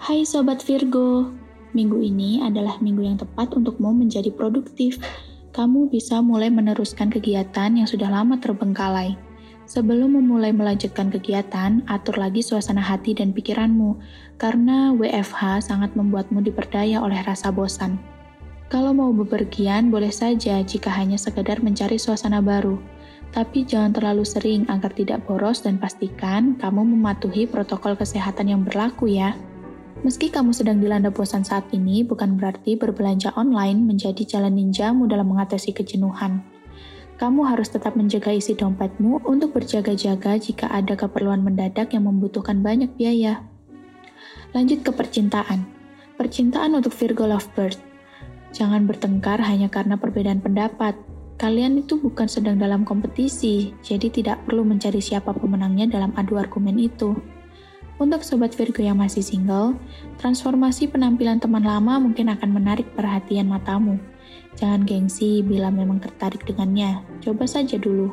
Hai Sobat Virgo, minggu ini adalah minggu yang tepat untukmu menjadi produktif. Kamu bisa mulai meneruskan kegiatan yang sudah lama terbengkalai. Sebelum memulai melanjutkan kegiatan, atur lagi suasana hati dan pikiranmu, karena WFH sangat membuatmu diperdaya oleh rasa bosan. Kalau mau bepergian, boleh saja jika hanya sekedar mencari suasana baru. Tapi jangan terlalu sering agar tidak boros dan pastikan kamu mematuhi protokol kesehatan yang berlaku ya. Meski kamu sedang dilanda bosan saat ini, bukan berarti berbelanja online menjadi jalan ninjamu dalam mengatasi kejenuhan. Kamu harus tetap menjaga isi dompetmu untuk berjaga-jaga jika ada keperluan mendadak yang membutuhkan banyak biaya. Lanjut ke percintaan. Percintaan untuk Virgo Lovebird. Jangan bertengkar hanya karena perbedaan pendapat. Kalian itu bukan sedang dalam kompetisi, jadi tidak perlu mencari siapa pemenangnya dalam adu argumen itu. Untuk sobat Virgo yang masih single, transformasi penampilan teman lama mungkin akan menarik perhatian matamu. Jangan gengsi bila memang tertarik dengannya, coba saja dulu.